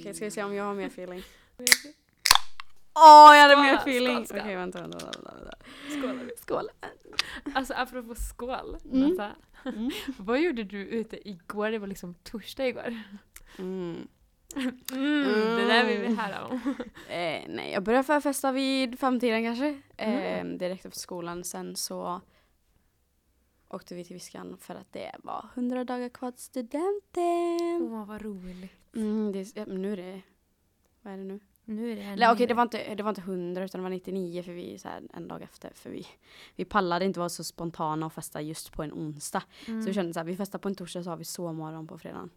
Okej, ska vi se om jag har mer feeling. Åh, jag hade mer feeling! Okej, vänta, vänta, vänta, vänta. Skål. Skål! Alltså apropå skål, Mm. Nata. Mm. Vad gjorde du ute igår? Det var liksom torsdag igår. Mm. Mm, det där vill vi höra om. Eh, nej, jag började förfesta vid femtiden kanske. Eh, Mm. direkt efter skolan. Sen så åkte vi till Viskan för att det var 100 dagar kvar till studenten. Åh vad roligt. Mm, det, ja, nu är det, vad är det nu? Nu är det Eller okej, ny- det, var inte, det var inte 100 utan det var 99 för vi så här, en dag efter. För vi, vi pallade inte vara så spontana och festa just på en onsdag. mm. Så vi kände så här, vi festar på en torsdag så har vi sovmorgon på fredagen.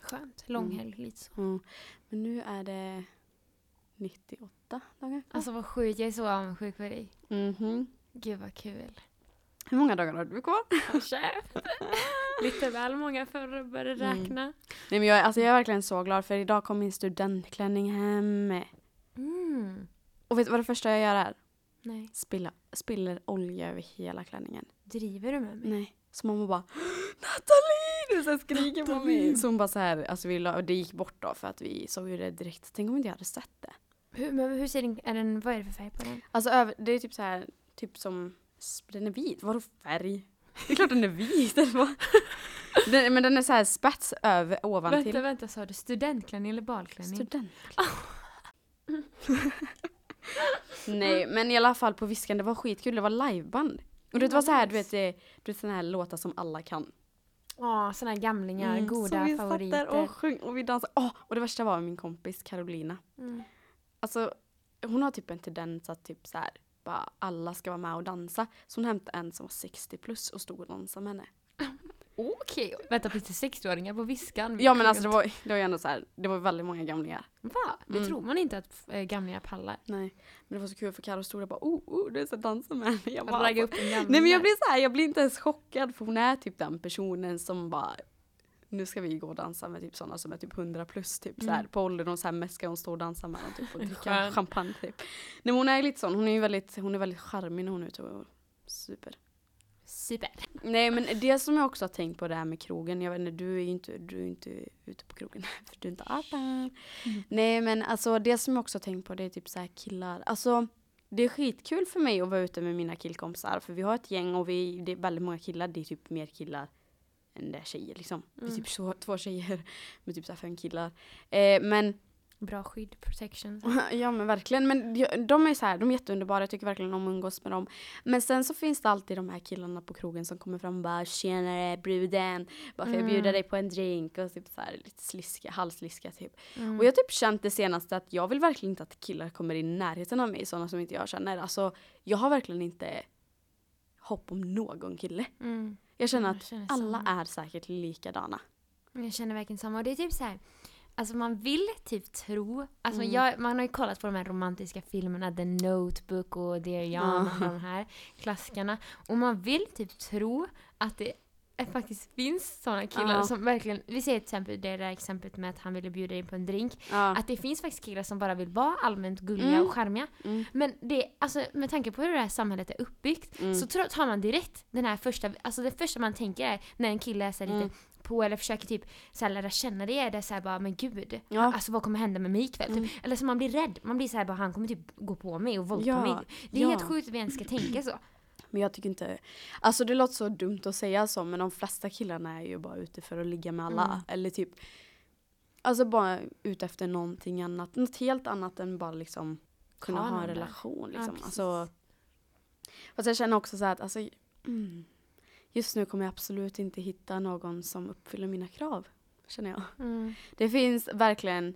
Skönt. Långhelg lite så. Mm. Men nu är det 98 dagar kvar. Alltså vad sjukt, jag är så avundsjuk på dig. Mhm. Gud vad kul. Hur många dagar har du kvar? Lite väl många för att börja Mm. räkna. Nej, men jag, är- alltså, jag är verkligen så glad för idag kom min studentklänning hem. Mm. Och vet du vad det första jag gör är? Nej. Spilla, spiller olja över hela klänningen. Driver du med mig? Nej. Så mamma bara Nathalie! Och skriker på mig. Nathalie! Så hon bara så här, alltså vi la, det gick bort då för att vi såg ju det direkt. Tänk om inte jag hade sett det. Hur, men hur ser den, är den, vad är det för färg på den? Alltså över, det är typ så här, typ som, den är vit. Vadå färg? Det är klart den är vit. eller vad? den, men den är så här spets över, ovantill. Vänta, vänta, sa du studentklänning eller balklänning? Student. Nej, men i alla fall på Viskan, det var skitkul. Det var liveband. Och det var så här, du vet, det, du vet såna här låtar som alla kan. Ja, såna här gamlingar, Mm, så goda vi favoriter. satt där och sjöng och vi dansade. Åh, och det värsta var min kompis Carolina. Mm. Alltså, hon har typ en tendens att typ så här, bara alla ska vara med och dansa. Så hon hämtade en som var 60 plus och stod och dansade med henne. Okej, vänta finns det 60-åringar på Viskan? Ja men alltså det var, det var ju ändå så här, det var väldigt många gamlingar. Va? Det Mm. tror man inte att äh, gamlingar pallar. Nej, men det var så kul för Carro stod där och bara oh, oh det är så dansa med henne. Jag bara, Ragga upp en gamling. Nej men jag blir så här, jag blir inte ens chockad för hon är typ den personen som bara nu ska vi gå och dansa med typ sådana som är typ 100 plus typ så här Mm. på mest ska hon stå och dansa med dem typ och dricka champagne typ. Nej men hon är lite sån, hon är ju väldigt, hon är väldigt charmig när hon är ute och super. Super. Nej men det som jag också har tänkt på det här med krogen, jag vet inte, du är ju inte, du är inte ute på krogen för du är inte 18. Mm. Nej men alltså det som jag också har tänkt på det är typ så här killar, alltså det är skitkul för mig att vara ute med mina killkompisar för vi har ett gäng och vi, det är väldigt många killar, det är typ mer killar än det är tjejer liksom. Vi är Mm. typ så, två tjejer med typ så fem killar. Eh, men Bra skydd, protection. Ja men verkligen. Men de- är så här, de är jätteunderbara. Jag tycker verkligen om att umgås med dem. Men sen så finns det alltid de här killarna på krogen som kommer fram och bara tjenare bruden. Bara får jag bjuda Mm. dig på en drink? Och typ så här lite sliska, halvsliska typ. Mm. Och jag har typ känt det senaste att jag vill verkligen inte att killar kommer i närheten av mig. Sådana som inte jag känner. Alltså jag har verkligen inte hopp om någon kille. Mm. Jag känner Jag att känner alla är säkert likadana. Jag känner verkligen samma. Och det är typ så här. Alltså man vill typ tro, alltså Mm. jag, man har ju kollat på de här romantiska filmerna, The Notebook och Dear John och Ja. de här klassikerna. Och man vill typ tro att det är- faktiskt finns sådana killar Ja. som verkligen, vi säger till exempel det där exemplet med att han ville bjuda in på en drink. Ja. Att det finns faktiskt killar som bara vill vara allmänt gulliga Mm. och charmiga. Mm. Men det, alltså, med tanke på hur det här samhället är uppbyggt Mm. så tar man direkt den här första, alltså det första man tänker är när en kille är så här Mm. lite på eller försöker typ så här lära känna dig är det så här bara men gud, Ja. alltså vad kommer hända med mig ikväll? Mm. Typ. Eller så man blir rädd, man blir så här bara han kommer typ gå på mig och våldta Ja, mig. Det är ja. helt sjukt att vi ens ska tänka så. Men jag tycker inte, alltså det låter så dumt att säga så men de flesta killarna är ju bara ute för att ligga med alla. Mm. Eller typ, alltså bara ute efter någonting annat. Något helt annat än bara liksom kunna Ha ha en relation Ja, liksom. precis. alltså, fast jag känner också så att alltså, mm, just nu kommer jag absolut inte hitta någon som uppfyller mina krav. Känner jag. Mm. Det finns verkligen,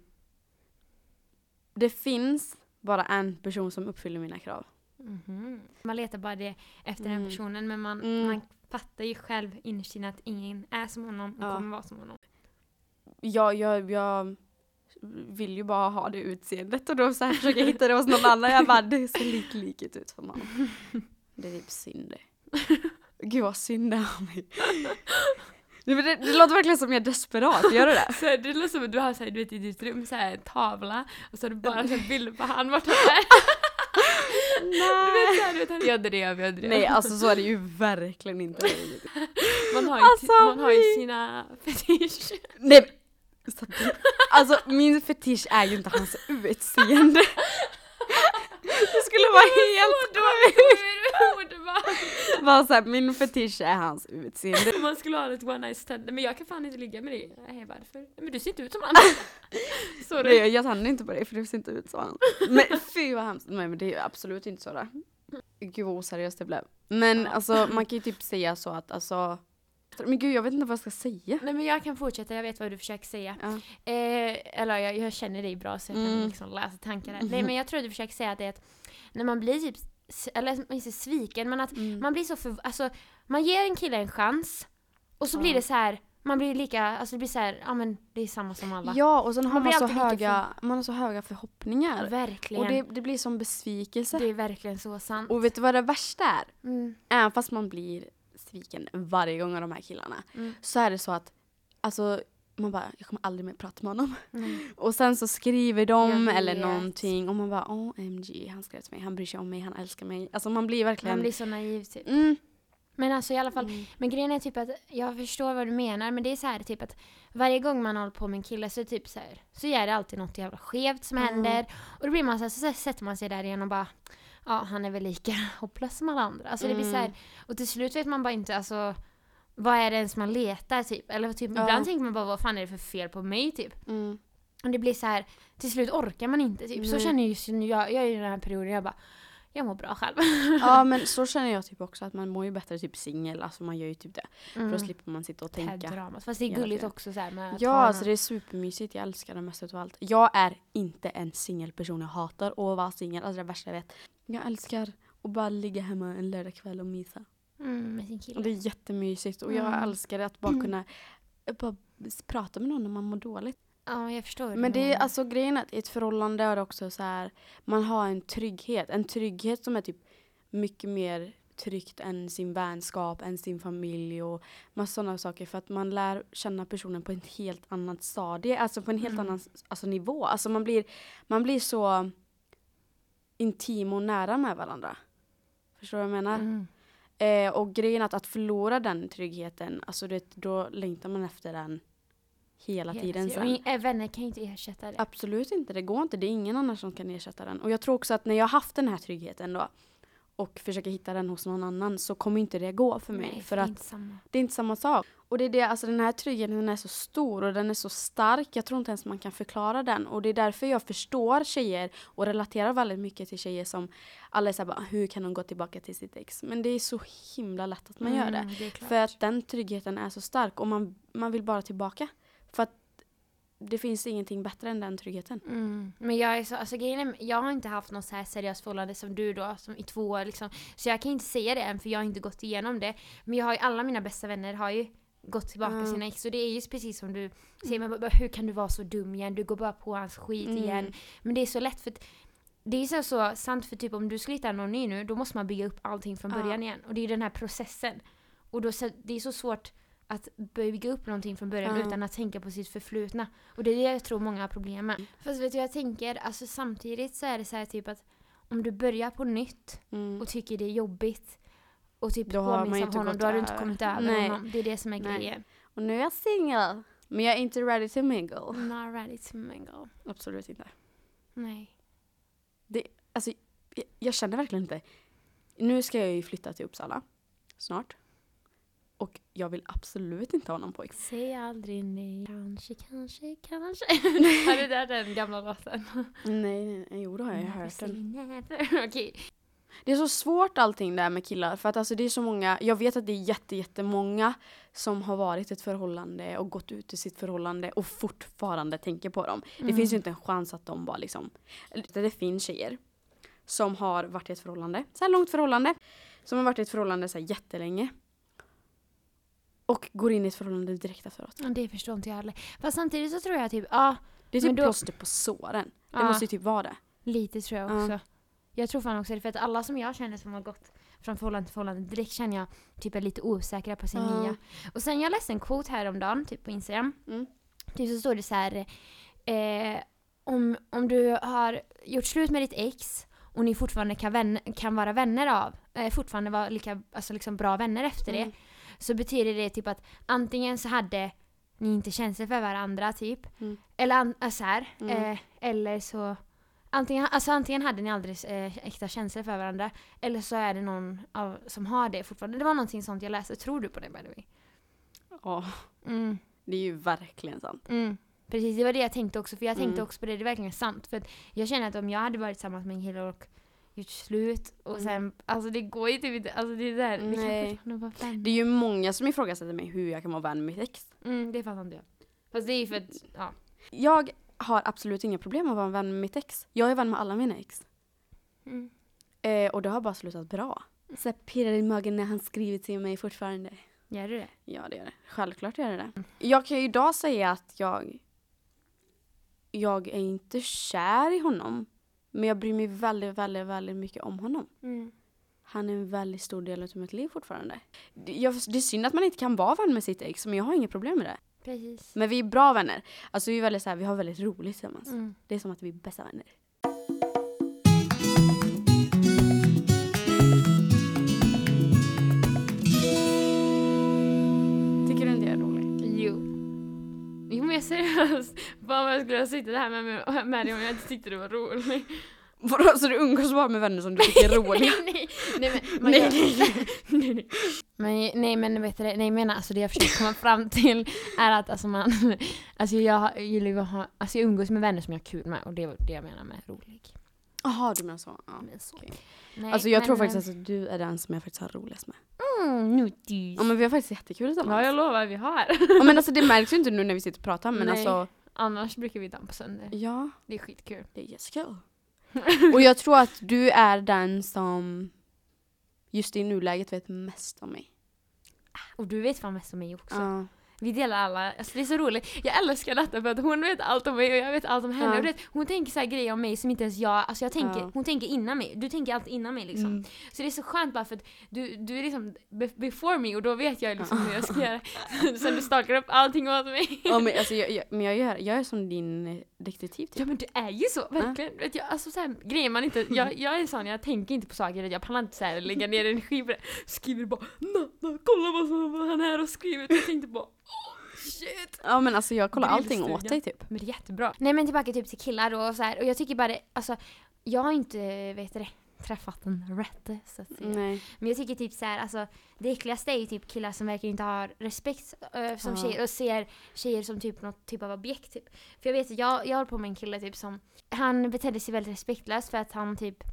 det finns bara en person som uppfyller mina krav. Mhm. Man letar bara det efter den Mm. personen men man, Mm. man fattar ju själv innerst inne att ingen är som honom och Ja. kommer vara som honom. jag, jag, jag vill ju bara ha det utseendet och då så här försöker jag hitta det hos någon annan. Jag bara, det ser lite likt ut som honom. Det är typ synd det. Gud vad synd det är om mig. Men det, det låter verkligen som jag är desperat, gör det det? Så det låter som att du har så här, du vet, i ditt rum en tavla och så har du bara så här, bilder på han vart han är. Du vet, här, du vet, han jag drev, jag drev. Nej alltså så är det ju verkligen inte. man, har ju, Alltså, man har ju nej. sina fetisch. Nej, alltså min fetisch är ju inte hans utseende. Det skulle vara helt sjukt. Bara såhär, min fetisch är hans utseende. Om man skulle ha ett one night stand. Men jag kan fan inte ligga med dig. Nej varför? Men du ser inte ut som han. Sorry. Nej, jag tänder inte på dig för du ser inte ut så. Men fy vad hemskt. Nej men det är ju absolut inte så där. Gud vad oseriöst det blev. Men Ja. alltså man kan ju typ säga så att alltså men gud jag vet inte vad jag ska säga. Nej men jag kan fortsätta, jag vet vad du försöker säga. Ja. Eh, eller jag, jag känner dig bra så jag kan Mm. liksom läsa tankar här. Nej men jag tror du försöker säga att det är att när man blir typ, eller inte sviken, men att Mm. man blir så för, alltså man ger en kille en chans och så Ja. blir det så här. man blir lika, alltså det blir så här, ja men det är samma som alla. Ja och sen har Man man, så höga, man har så höga förhoppningar. Verkligen. Och det, det blir som besvikelse. det är verkligen så sant. Och vet du vad det värsta är? Mm. Även fast man blir sviken varje gång av de här killarna. Mm. Så är det så att, alltså man bara, jag kommer aldrig mer prata med honom. Mm. Och sen så skriver de eller någonting och man bara OMG, han skrev till mig, han bryr sig om mig, han älskar mig. Alltså man blir verkligen... Man blir så naiv typ. mm. Men alltså i alla fall, Mm. men grejen är typ att jag förstår vad du menar men det är så här typ att varje gång man håller på med en kille så är det typ så här, så är det alltid något jävla skevt som Mm. händer och då blir man så här, så sätter man sig där igen och bara ja han är väl lika hopplös som alla andra. Alltså det blir så här, Mm. och till slut vet man bara inte alltså vad är det ens man letar typ? Eller typ Ja. ibland tänker man bara vad fan är det för fel på mig typ? Mm. Och det blir så här, till slut orkar man inte typ. Så Nej. känner just nu, jag, jag är i den här perioden jag bara jag mår bra själv. Ja men så känner jag typ också att man mår ju bättre typ singel, alltså man gör ju typ det. För Mm. då slipper man sitta och Det här tänka. dramat. Fast det är gulligt också så här med att Ja ha alltså någon- det är supermysigt, jag älskar det mest utav allt. Jag är inte en singelperson, jag hatar att vara singel, alltså det värsta jag vet. Jag älskar att bara ligga hemma en lördagkväll och mysa. Mm, med sin kille. Och det är jättemysigt och jag Mm. älskar att bara kunna bara s- prata med någon när man mår dåligt. Ja, jag förstår. Men det är alltså grejen att i ett förhållande är det också så här, man har en trygghet. En trygghet som är typ mycket mer tryggt än sin vänskap, än sin familj och massa sådana saker. För att man lär känna personen på ett helt annat stadie, alltså på en helt Mm. annan alltså, nivå. Alltså man blir, man blir så intim och nära med varandra. Förstår du vad jag menar? Mm. Eh, och grejen att, att förlora den tryggheten, alltså det, då längtar man efter den hela tiden Och sen. vänner kan ju inte ersätta det. Absolut inte, det går inte. Det är ingen annan som kan ersätta den. Och jag tror också att när jag har haft den här tryggheten då och försöker hitta den hos någon annan så kommer inte det gå för mig. Nej, för är att samma. det är inte samma sak. Och det är det, alltså den här tryggheten är så stor och den är så stark. Jag tror inte ens man kan förklara den. Och det är därför jag förstår tjejer och relaterar väldigt mycket till tjejer som alla är såhär bara, hur kan de gå tillbaka till sitt ex? Men det är så himla lätt att man gör det. Mm, det. För att den tryggheten är så stark och man, man vill bara tillbaka. För att det finns ingenting bättre än den tryggheten. Mm. Men jag är så, alltså grejen är, jag har inte haft något så här seriöst förhållande som du då, som i två år liksom. Så jag kan inte säga det än för jag har inte gått igenom det. Men jag har ju, alla mina bästa vänner har ju gått tillbaka Ja. sina ex och det är ju precis som du säger, men bara, hur kan du vara så dum igen? Du går bara på hans skit Mm. igen. Men det är så lätt för det är så, så sant för typ om du skulle hitta någon ny nu, då måste man bygga upp allting från Ja. början igen. Och det är den här processen. Och då, det är så svårt att bygga upp någonting från början Ja. utan att tänka på sitt förflutna. Och det är det jag tror många har problem med. Fast vet du jag tänker? Alltså samtidigt så är det så här typ att om du börjar på nytt Mm. och tycker det är jobbigt och typ Då påminns inte honom, då har du inte kommit över Nej. honom. Det är det som är Nej. grejen. Och nu är jag singel. Men jag är inte ready to mingle. Not ready to mingle. Absolut inte. Nej. Alltså, jag, jag känner verkligen inte. Nu ska jag ju flytta till Uppsala. Snart. Och jag vill absolut inte ha någon pojk. Säg aldrig nej. Kanske, kanske, kanske. har du hört den gamla låten? Nej, nej, nej. Jo, då har jag ju hört den. Okej. Det är så svårt allting där med killar. För att alltså det är så många, jag vet att det är jätte, jättemånga som har varit i ett förhållande och gått ut ur sitt förhållande och fortfarande tänker på dem. Det finns ju inte en chans att de bara liksom, det finns tjejer som har varit i ett förhållande, så här långt förhållande, som har varit i ett förhållande så här jättelänge. Och går in i ett förhållande direkt efteråt. Ja, Det förstår inte jag heller. Fast samtidigt så tror jag typ, ja, Det är typ då- plåster på såren. Det Ja. måste ju typ vara det. lite tror jag Ja. också. Jag tror fan också det, för att alla som jag känner som har gått från förhållande till förhållande, direkt känner jag typ är lite osäkra på sin Ja. nya. Och sen jag läste en quote häromdagen, typ på Instagram. Mm. Typ så står det så här. Eh, om, om du har gjort slut med ditt ex och ni fortfarande kan, vän, kan vara vänner av, eh, fortfarande vara lika, alltså liksom bra vänner efter Mm. det. Så betyder det typ att antingen så hade ni inte känner för varandra typ. Mm. Eller an- äh, så här. Mm. Eh, eller så Antingen, alltså antingen hade ni aldrig eh, äkta känslor för varandra eller så är det någon av, som har det fortfarande. Det var någonting sånt jag läste. Tror du på det by the way? Ja, Mm. det är ju verkligen sant. Mm. Precis, det var det jag tänkte också. För jag tänkte Mm. också på det, det är verkligen sant. För jag känner att om jag hade varit tillsammans med en kille och gjort slut och Mm. sen, alltså det går ju typ inte, alltså det är där, det Nej. vän. Det är ju många som ifrågasätter mig hur jag kan vara vän med mitt ex. Mm, det fattar inte jag. Fast det är ju för att, ja. Jag har absolut inga problem att vara vän med mitt ex. Jag är vän med alla mina ex. Mm. Eh, och det har bara slutat bra. Så jag pirrar i magen när han skriver till mig fortfarande. Gör du det? Ja, det gör det. Självklart gör det det. Jag kan ju idag säga att jag... Jag är inte kär i honom. Men jag bryr mig väldigt, väldigt, väldigt mycket om honom. Mm. Han är en väldigt stor del av mitt liv fortfarande. Det, jag, det är synd att man inte kan vara vän med sitt ex, men jag har inga problem med det. Precis. Men vi är bra vänner. Alltså vi är väldigt så här, vi har väldigt roligt tillsammans. Mm. Det är som att vi är bästa vänner. Tycker du inte jag är rolig? Jo. Jo men jag är seriös. Fan vad jag skulle ha suttit här med, med, dig om jag inte tyckte det var roligt. Vadå, så du umgås bara med vänner som du tycker är roliga? nej, nej, men, Nej, nej, nej, nej. Men, nej men vet du det, nej jag menar alltså det jag försöker komma fram till är att alltså man, alltså jag gillar ju att ha, alltså jag umgås med vänner som jag har kul med och det är det jag menar med rolig. Jaha, du menar så. Ja. Men så. okej. Nej, Alltså jag men, tror faktiskt eh, att du är den som jag faktiskt har roligast med. Mm, notis. Ja men vi har faktiskt jättekul tillsammans. Ja jag lovar vi har. Ja men alltså det märks ju inte nu när vi sitter och pratar men Nej. alltså Annars brukar vi dansa sönder. ja, Det är skitkul. det är jättekul. och jag tror att du är den som just i nuläget vet mest om mig. Och du vet fan mest om mig också. Ja. Vi delar alla, alltså det är så roligt. Jag älskar detta för att hon vet allt om mig och jag vet allt om henne. Ja. Vet, hon tänker så här grejer om mig som inte ens jag, alltså jag tänker, Ja. hon tänker innan mig. Du tänker alltid innan mig liksom. Mm. Så det är så skönt bara för att du, du är liksom be- before me och då vet jag liksom hur jag ska göra. Sen du stakar upp allting åt mig. Ja men alltså jag, jag, men jag, gör, jag är som din eh, detektiv typ. Ja men du är ju så, verkligen. Vet jag, alltså så här, grejer man inte, jag, jag är sån, jag tänker inte på saker, jag pallar inte så här, lägga ner energi på det. Skriver bara Nanna, kolla vad som han är och skrivit. Jag tänkte bara shit. Ja men alltså jag kollar allting åt dig typ. Men det är jättebra. Nej men tillbaka typ till killar då och så här. och jag tycker bara det, alltså jag har inte, vet det, träffat den rätte så att säga. Nej. Men jag tycker typ så här, alltså det äckligaste är ju typ killar som verkligen inte har respekt äh, som Ja. tjejer och ser tjejer som typ något typ av objekt typ. För jag vet att jag, jag håller på med en kille typ som, han betedde sig väldigt respektlöst för att han typ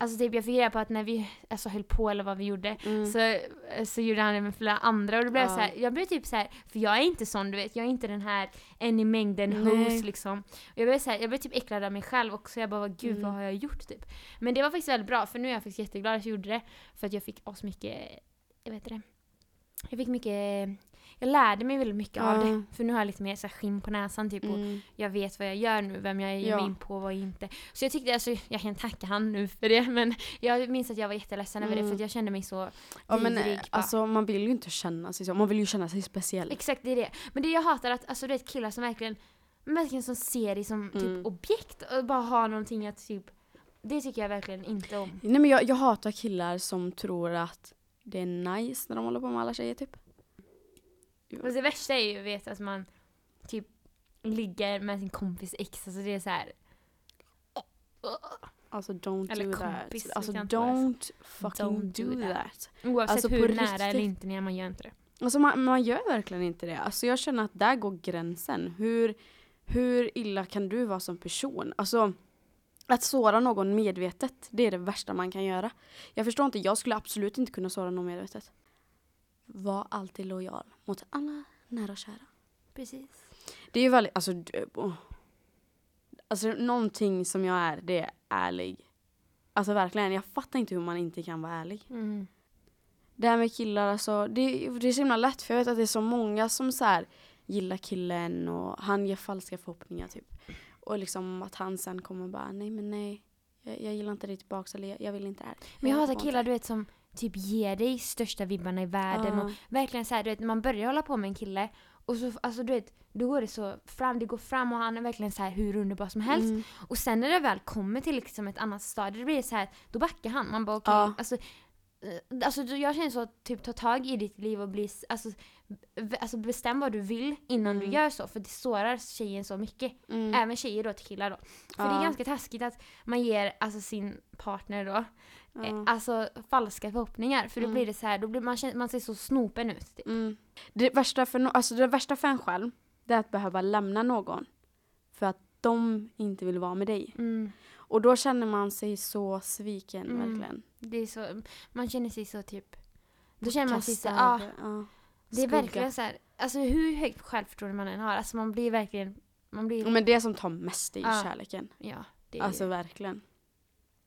Alltså typ jag fick reda på att när vi alltså, höll på eller vad vi gjorde Mm. så, så gjorde han det med flera andra och då blev Ja. så här, jag blev typ så här, för jag är inte sån du vet, jag är inte den här en i mängden host liksom. Och jag blev så här, jag blev typ äcklad av mig själv också, jag bara gud Mm. vad har jag gjort typ. Men det var faktiskt väldigt bra för nu är jag faktiskt jätteglad att jag gjorde det. För att jag fick asmycket, jag vet det. Jag fick mycket, jag lärde mig väldigt mycket av Ja. det. För nu har jag lite mer så här skinn på näsan typ och Mm. jag vet vad jag gör nu, vem jag ger Ja. mig in på och vad inte. Så jag tyckte, alltså, jag kan tacka han nu för det men jag minns att jag var jätteledsen över det Mm. för att jag kände mig så Ja men eh, bara. alltså man vill ju inte känna sig så, man vill ju känna sig speciell. Exakt, det är det. Men det jag hatar att, alltså du vet killar som verkligen, verkligen som ser dig som typ Mm. objekt och bara har någonting att typ, det tycker jag verkligen inte om. Nej men jag, jag hatar killar som tror att det är nice när de håller på med alla tjejer typ. Och det värsta är ju vet att man typ ligger med sin kompis ex, alltså det är så här. Alltså don't Eller do kompis, that. Alltså don't fucking Don't do do that. that. Oavsett Alltså, hur nära riktigt. eller inte ni är, man gör inte det. Alltså man, man gör verkligen inte det. Alltså jag känner att där går gränsen. Hur, hur illa kan du vara som person? Alltså att såra någon medvetet, det är det värsta man kan göra. Jag förstår inte, jag skulle absolut inte kunna såra någon medvetet. Var alltid lojal mot alla nära och kära. Precis. Det är ju väldigt, alltså, åh. alltså någonting som jag är, det är ärlig. Alltså verkligen, jag fattar inte hur man inte kan vara ärlig. Mm. Det här med killar, alltså, det, det är så himla lätt för jag vet att det är så många som så här gillar killen och han ger falska förhoppningar typ. Och liksom att han sen kommer bara, nej men nej, jag, jag gillar inte dig tillbaks eller jag, jag vill inte det här. Men jag hatar killar det." du vet som typ ger dig största vibbarna i världen och Ja. verkligen så här, du vet, man börjar hålla på med en kille och så, alltså du vet, då går det så fram, det går fram och han är verkligen så här hur underbar som helst. Mm. Och sen när det väl kommer till liksom ett annat stadie, då blir det så här, då backar han. Man bara okej, Ja. alltså eh, Alltså du- jag känner så att typ ta tag i ditt liv och bli, alltså, alltså bestäm vad du vill innan Mm. du gör så för det sårar tjejen så mycket. Mm. Även tjejer då till killar då. För det är Ja. ganska taskigt att man ger alltså sin partner då Ja. eh, alltså falska förhoppningar för då Mm. blir det så här, då blir man, man ser så snopen ut. Typ. Mm. Det, värsta för, no- alltså det värsta för en själv, det är att behöva lämna någon. För att de inte vill vara med dig. Mm. Och då känner man sig så sviken, Mm. verkligen. Det är så, man känner sig så typ, då känner man sig så Kastad, ah, ja. det är verkligen så här, alltså hur högt självförtroende man än har, alltså man blir verkligen, man blir, Men det som tar mest är ju Ja. kärleken. ja. Det är, Alltså verkligen.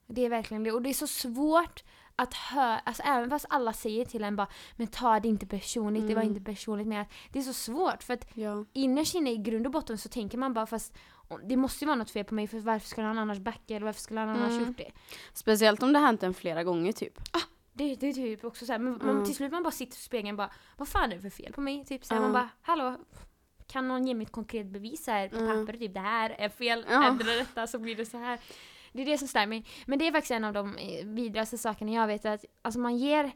det är verkligen det. Och det är så svårt att höra, alltså även fast alla säger till en bara men ta det inte personligt, det var Mm. inte personligt mer. Det är så svårt för att Ja. innerst inne i grund och botten så tänker man bara fast det måste ju vara något fel på mig för varför skulle han annars backa eller varför skulle han annars Mm. gjort det? Speciellt om det hänt en flera gånger typ. Det, det är typ också såhär, men Mm. till slut man bara sitter i spegeln och bara vad fan är det för fel på mig? Typ såhär, Ja. man bara hallå kan någon ge mig ett konkret bevis här på Mm. papper? Typ det här är fel, Ja. ändra detta så blir det så här. Det är det som stör mig. Men det är faktiskt en av de eh, vidrigaste sakerna jag vet att alltså man ger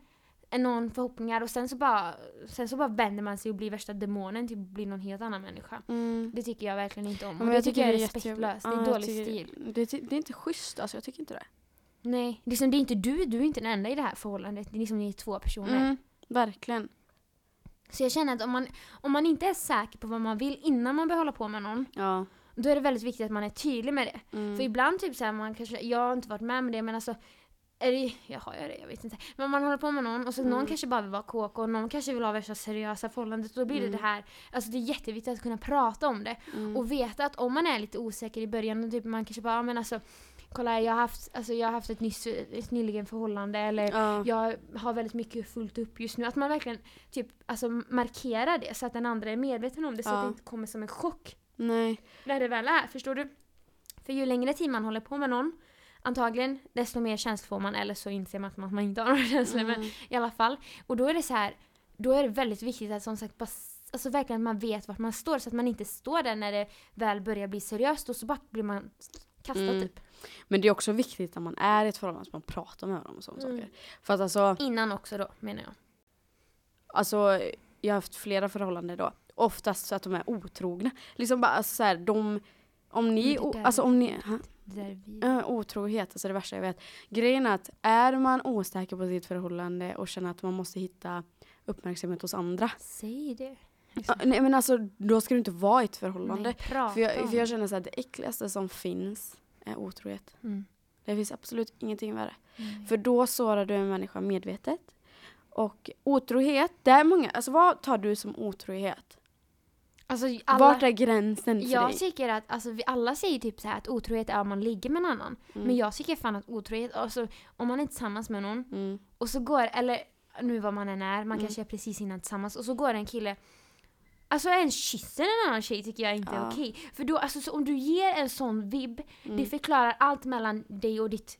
någon förhoppningar och sen så bara sen så bara vänder man sig och blir värsta demonen till att bli någon helt annan människa. Mm. Det tycker jag verkligen inte om. Ja, Och det tycker jag är respektlöst. Det Ja, är jag dålig tycker- stil. Det, det är inte schysst alltså, jag tycker inte det. Nej, liksom, det är inte du, du är inte den enda i det här förhållandet. Det är liksom ni är två personer. Mm. Verkligen. Så jag känner att om man, om man inte är säker på vad man vill innan man börjar hålla på med någon, Ja. då är det väldigt viktigt att man är tydlig med det. Mm. För ibland typ såhär, man kanske, jag har inte varit med med det men alltså är det, jag har jag det, jag vet inte. Men man håller på med någon och så Mm. någon kanske bara vill vara kåk och någon kanske vill ha värsta seriösa förhållandet och då blir Mm. det det här, alltså det är jätteviktigt att kunna prata om det. Mm. Och veta att om man är lite osäker i början och typ man kanske bara, ja, men alltså kolla jag har haft, alltså, jag har haft ett, nyss, ett nyligen förhållande eller ja. jag har väldigt mycket fullt upp just nu. Att man verkligen typ, alltså, markerar det så att den andra är medveten om det så att Ja. det inte kommer som en chock Nej. när det väl är. Förstår du? För ju längre tid man håller på med någon antagligen desto mer känslor får man eller så inser man att man inte har några känslor. Men Mm. i alla fall. Och då är det så här, då är det väldigt viktigt att som sagt bara Alltså verkligen att man vet vart man står så att man inte står där när det väl börjar bli seriöst och så bara blir man kastad Mm. typ. Men det är också viktigt när man är i ett förhållande att man pratar med varandra om sådana Mm. saker. För att alltså, Innan också då menar jag. alltså, jag har haft flera förhållanden då. Oftast så att de är otrogna. Liksom bara alltså, så här, de, om ni, Men där alltså om ni, ha? Där. Äh, otrohet, alltså det värsta jag vet. Grejen är att är man osäker på sitt förhållande och känner att man måste hitta uppmärksamhet hos andra. Säg det. Ja, nej men alltså då ska du inte vara i ett förhållande. Nej, För jag, för jag känner att det äckligaste som finns är otrohet. Mm. Det finns absolut ingenting värre. Mm. För då sårar du en människa medvetet. Och otrohet, det är många, alltså vad tar du som otrohet? Alltså alla, Vart är gränsen för jag dig? tycker att, alltså vi alla säger typ så här att otrohet är om man ligger med en annan. Mm. Men jag tycker fan att otrohet, alltså om man är tillsammans med någon Mm. och så går, eller nu vad man än är, man Mm. kanske är precis innan tillsammans och så går en kille Alltså en kysser en annan tjej tycker jag inte är Ja. okej. För då, alltså så om du ger en sån vibb, Mm. det förklarar allt mellan dig och ditt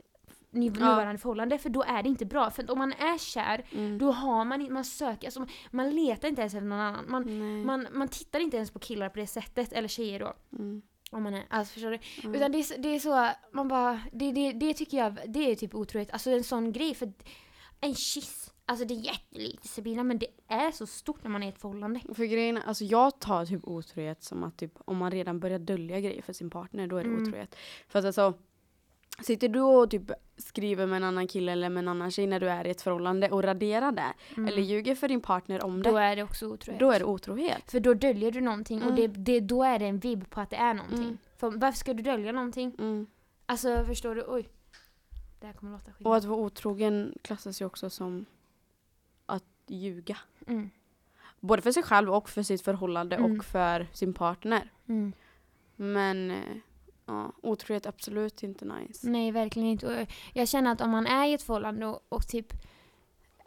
nuvarande förhållande. För då är det inte bra. För om man är kär, Mm. då har man inte, man söker, alltså man letar inte ens efter någon annan. Man, Nej. man, man tittar inte ens på killar på det sättet, eller tjejer då. Mm. Om man är, alltså förstår du? Mm. Utan det är, det är så, man bara, det, det, det tycker jag, det är typ otroligt. Alltså en sån grej, för en kyss, alltså det är jättelite Sabina, men det är så stort när man är i ett förhållande. För grejen alltså jag tar typ otrohet som att typ om man redan börjar dölja grejer för sin partner, då är det Mm. otrohet. För att alltså, sitter du och typ skriver med en annan kille eller med en annan tjej när du är i ett förhållande och raderar det, Mm. eller ljuger för din partner om då det, är det också otroligt. då är det otrohet. För då döljer du någonting och Mm. det, det, då är det en vibb på att det är någonting. Mm. För varför ska du dölja någonting? Mm. Alltså förstår du? Oj. Det här kommer låta skit. Och att vara otrogen klassas ju också som att ljuga. Mm. Både för sig själv och för sitt förhållande Mm. och för sin partner. Mm. Men eh, ja, otrohet absolut inte nice. Nej, verkligen inte. Och Jag känner att om man är i ett förhållande och, och typ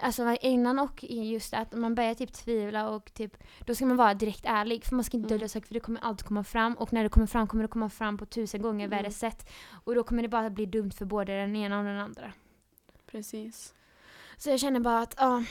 Alltså innan och just att man börjar typ tvivla och typ Då ska man vara direkt ärlig för man ska inte Mm. dölja saker för det kommer alltid komma fram och när det kommer fram kommer det komma fram på tusen gånger Mm. värre sätt. Och då kommer det bara bli dumt för både den ena och den andra. Precis. Så jag känner bara att, ja.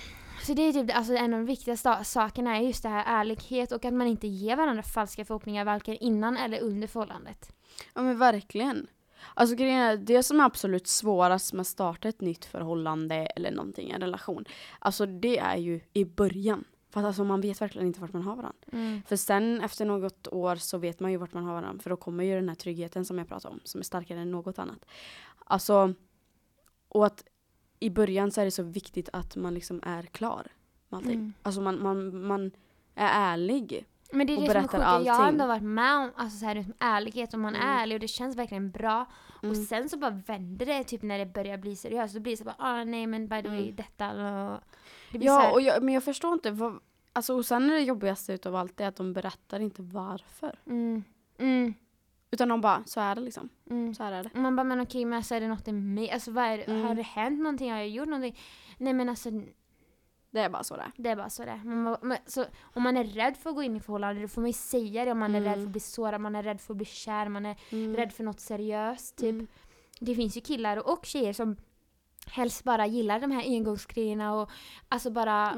Så det är typ alltså en av de viktigaste sakerna är just det här ärlighet och att man inte ger varandra falska förhoppningar varken innan eller under förhållandet. Ja men verkligen. Alltså grejen är, det som är absolut svårast med att starta ett nytt förhållande eller någonting, en relation. Alltså det är ju i början. För att alltså man vet verkligen inte vart man har varandra. Mm. För sen efter något år så vet man ju vart man har varandra. För då kommer ju den här tryggheten som jag pratade om, som är starkare än något annat. Alltså, och att i början så är det så viktigt att man liksom är klar med allting. Mm. Alltså man, man, man är ärlig. Men det är det som är sjukt. Jag har allting. ändå varit med om alltså, så här, liksom, ärlighet och man är Mm. ärlig och det känns verkligen bra. Mm. Och sen så bara vänder det typ när det börjar bli seriöst. Då blir det så bara ah nej men by the way Mm. detta. Och det Ja, här, och jag, men jag förstår inte. Vad, alltså, och sen är det jobbigaste utav allt är att de berättar inte varför. mm, mm, Utan de bara, så är det liksom. mm. Så här är det. Man bara men okej men alltså, är det något i mig? Alltså vad är? Mm. Har det hänt någonting? Har jag gjort någonting? Nej men alltså Det är bara så det är. det är bara så det är. man, men, så, Om man är rädd för att gå in i förhållande då får man ju säga det. Om man är Mm. rädd för att bli sårad, man är rädd för att bli kär, man är Mm. rädd för något seriöst. Typ. Mm. Det finns ju killar och tjejer som helst bara gillar de här engångsgrejerna och alltså bara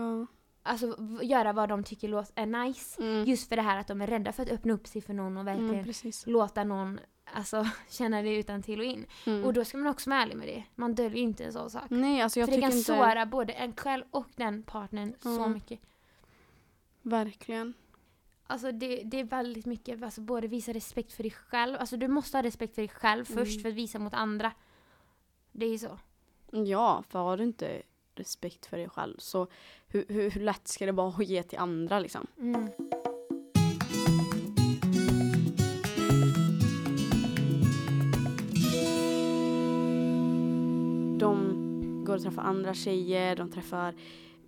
alltså, göra vad de tycker är nice. Mm. Just för det här att de är rädda för att öppna upp sig för någon och verkligen Mm, precis. låta någon alltså, känna det utan till och in. Mm. Och då ska man också vara ärlig med det. Man döljer inte en sån sak. Nej, alltså jag för det kan inte... såra både en själv och den partnern så Ja. mycket. Verkligen. Alltså det, det är väldigt mycket, alltså både visa respekt för dig själv, alltså du måste ha respekt för dig själv först Mm. för att visa mot andra. Det är ju så. Ja, för har du inte respekt för dig själv så hur, hur, hur lätt ska det vara att ge till andra liksom? De går och träffar andra tjejer, de träffar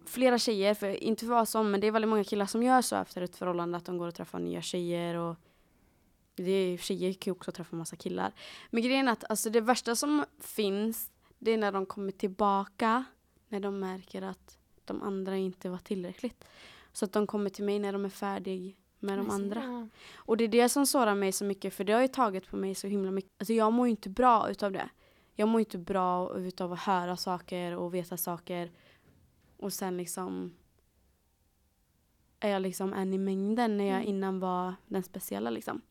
flera tjejer, för inte för vara som, men det är väldigt många killar som gör så efter ett förhållande, att de går och träffar nya tjejer och det är, tjejer kan ju också träffa massa killar. Men grejen är att alltså, det värsta som finns, det är när de kommer tillbaka, när de märker att de andra inte var tillräckligt. Så att de kommer till mig när de är färdiga med de andra. Och det är det som sårar mig så mycket för det har ju tagit på mig så himla mycket. Alltså jag mår ju inte bra utav det. Jag mår inte bra utav att höra saker och veta saker. Och sen liksom är jag liksom en i mängden när jag Mm. innan var den speciella liksom.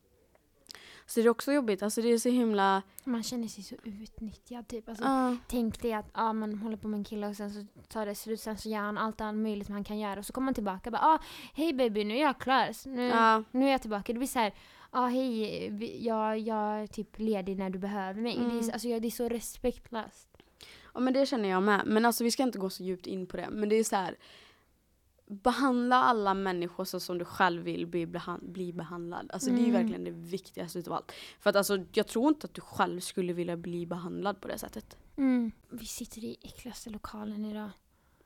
Så det är också jobbigt. Alltså det är så himla... Man känner sig så utnyttjad typ. Alltså, Ja. Tänk dig att ah, man håller på med en kille och sen så tar det slut, sen så gör han allt annat möjligt man kan göra och så kommer man tillbaka och bara ah, hej baby nu är jag klar, Så nu, ja. nu är jag tillbaka. Det blir så här, ah, hej jag, jag är typ ledig när du behöver mig. Det, är, Mm. så- alltså, jag- det är så respektlöst. Ja men det känner jag med. Men alltså vi ska inte gå så djupt in på det. Men det är så här. Behandla alla människor så som du själv vill bli, behan- bli behandlad. Alltså det är Mm. verkligen det viktigaste utav allt. För att alltså jag tror inte att du själv skulle vilja bli behandlad på det sättet. Mm. Vi sitter i äckligaste lokalen idag.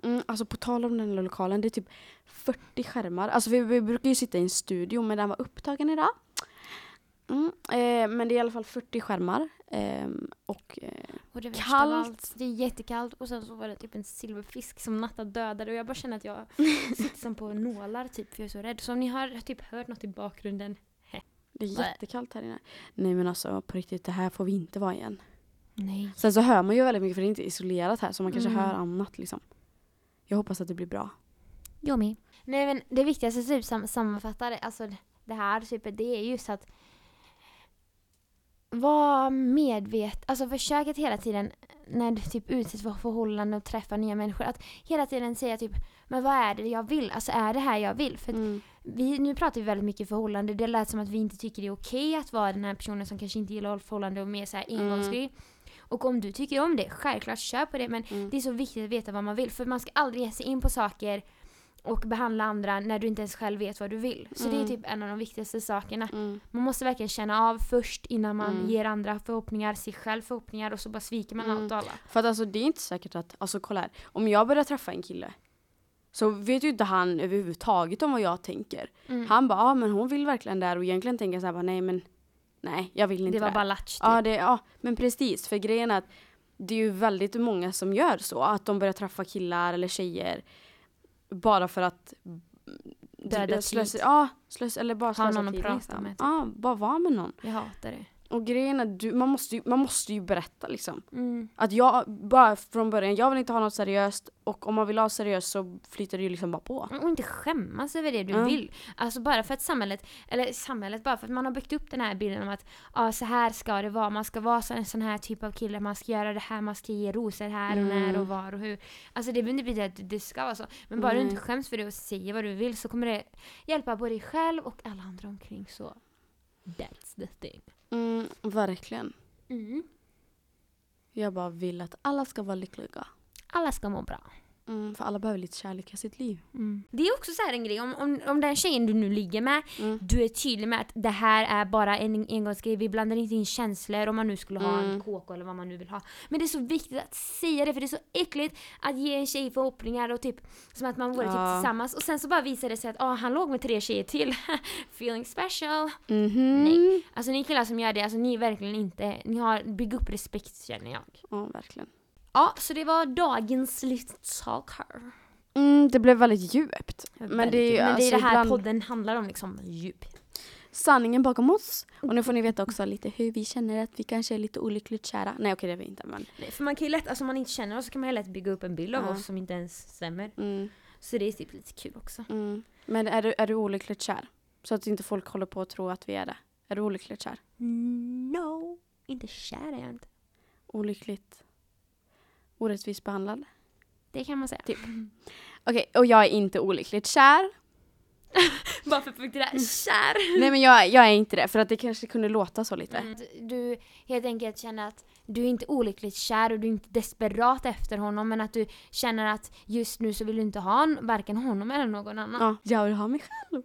Mm, alltså på tal om den här lokalen, det är typ 40 skärmar. Alltså vi, vi brukar ju sitta i en studio men den var upptagen idag. Mm, eh, men det är i alla fall 40 skärmar. ehm, och eh, Och det Kallt. allt, det är jättekallt och sen så var det typ en silverfisk som Natta dödade och jag bara känner att jag sitter som på nålar typ för jag är så rädd. Så om ni har typ hört något i bakgrunden, det är jättekallt här inne. Nej men alltså på riktigt, det här får vi inte vara igen. nej. Sen så hör man ju väldigt mycket för det är inte isolerat här så man kanske Mm. hör annat liksom. Jag hoppas att det blir bra. Jag med. Nej men det viktigaste typ sam sammanfattar alltså det här typ det är just att var medvet, alltså försök att hela tiden när du typ utsätts för förhållanden och träffar nya människor att hela tiden säga typ men vad är det jag vill? Alltså är det här jag vill? För Mm. vi, nu pratar vi väldigt mycket förhållande. Det lät som att vi inte tycker det är okej att vara den här personen som kanske inte gillar förhållande och mer såhär engångsgrej. Och om du tycker om det, självklart kör på det. Men Mm. det är så viktigt att veta vad man vill. För man ska aldrig ge sig in på saker och behandla andra när du inte ens själv vet vad du vill. Så det är Mm. typ en av de viktigaste sakerna. Mm. Man måste verkligen känna av först innan man Mm. ger andra förhoppningar, sig själv förhoppningar och så bara sviker man Mm. allt och alla. För att alltså det är inte säkert att, alltså kolla här. Om jag börjar träffa en kille så vet ju inte han överhuvudtaget om vad jag tänker. Mm. Han bara, ja men hon vill verkligen där och egentligen tänker jag så här bara, nej men nej jag vill inte det var det. bara latch typ. Ja, det, ja men precis för grejen är att det är ju väldigt många som gör så att de börjar träffa killar eller tjejer bara för att Döda slösa, tid. ja, slösa, eller bara slösa tid prata liksom. med, typ. Ja, bara vara med någon. Jag hatar det. Och grejen är, du, man, måste ju, man måste ju berätta liksom. Mm. Att jag, bara från början, jag vill inte ha något seriöst och om man vill ha seriöst så flyter det ju liksom bara på. Och inte skämmas över det du Ja. vill. Alltså bara för att samhället, eller samhället, bara för att man har byggt upp den här bilden om att ja, så här ska det vara, man ska vara så, en sån här typ av kille, man ska göra det här, man ska ge rosor här och Mm. när och var och hur. Alltså det behöver inte betyda att det ska vara så. Men bara du Nej. inte skäms för det och säger vad du vill så kommer det hjälpa både dig själv och alla andra omkring så. That's the thing. Mm, verkligen. Mm. Jag bara vill att alla ska vara lyckliga. Alla ska må bra. Mm, för alla behöver lite kärlek i sitt liv. Mm. Det är också så här en grej, om, om, om den tjejen du nu ligger med, Mm. du är tydlig med att det här är bara en engångsgrej, vi blandar inte in känslor om man nu skulle ha en Mm. KK eller vad man nu vill ha. Men det är så viktigt att säga det för det är så äckligt att ge en tjej förhoppningar och typ som att man vore typ Ja. tillsammans och sen så bara visar det sig att ah, han låg med tre tjejer till. Feeling special. Mhm. Nej. Alltså ni killar som gör det, alltså ni är verkligen inte, ni har, bygg upp respekt känner jag. Ja, verkligen. Ja, så det var dagens här. Mm, det blev väldigt djupt. Men det är ju Men det är det här ibland podden handlar om liksom, djup. sanningen bakom oss. Och nu får ni veta också lite hur vi känner att vi kanske är lite olyckligt kära. Nej okej det är vi inte men. Nej, för man kan ju lätt, alltså om man inte känner oss så kan man ju lätt bygga upp en bild av Ja. oss som inte ens stämmer. Mm, Så det är typ lite kul också. mm. Men är du, är du olyckligt kär? Så att inte folk håller på att tro att vi är det. Är du olyckligt kär? No, inte kär är jag inte. Olyckligt orättvist behandlad? Det kan man säga. Typ. Okej, och jag är inte olyckligt kär. Bara för att punkter där, kär! Nej men jag, jag är inte det för att det kanske kunde låta så lite. Mm. Du helt enkelt känner att du är inte olyckligt kär och du är inte desperat efter honom men att du känner att just nu så vill du inte ha en- varken honom eller någon annan. Ja, jag vill ha mig själv.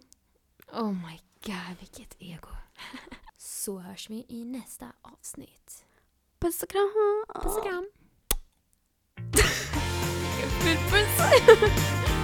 Oh my god, vilket ego. så hörs vi i nästa avsnitt. Puss och kram. Puss och kram. Good person.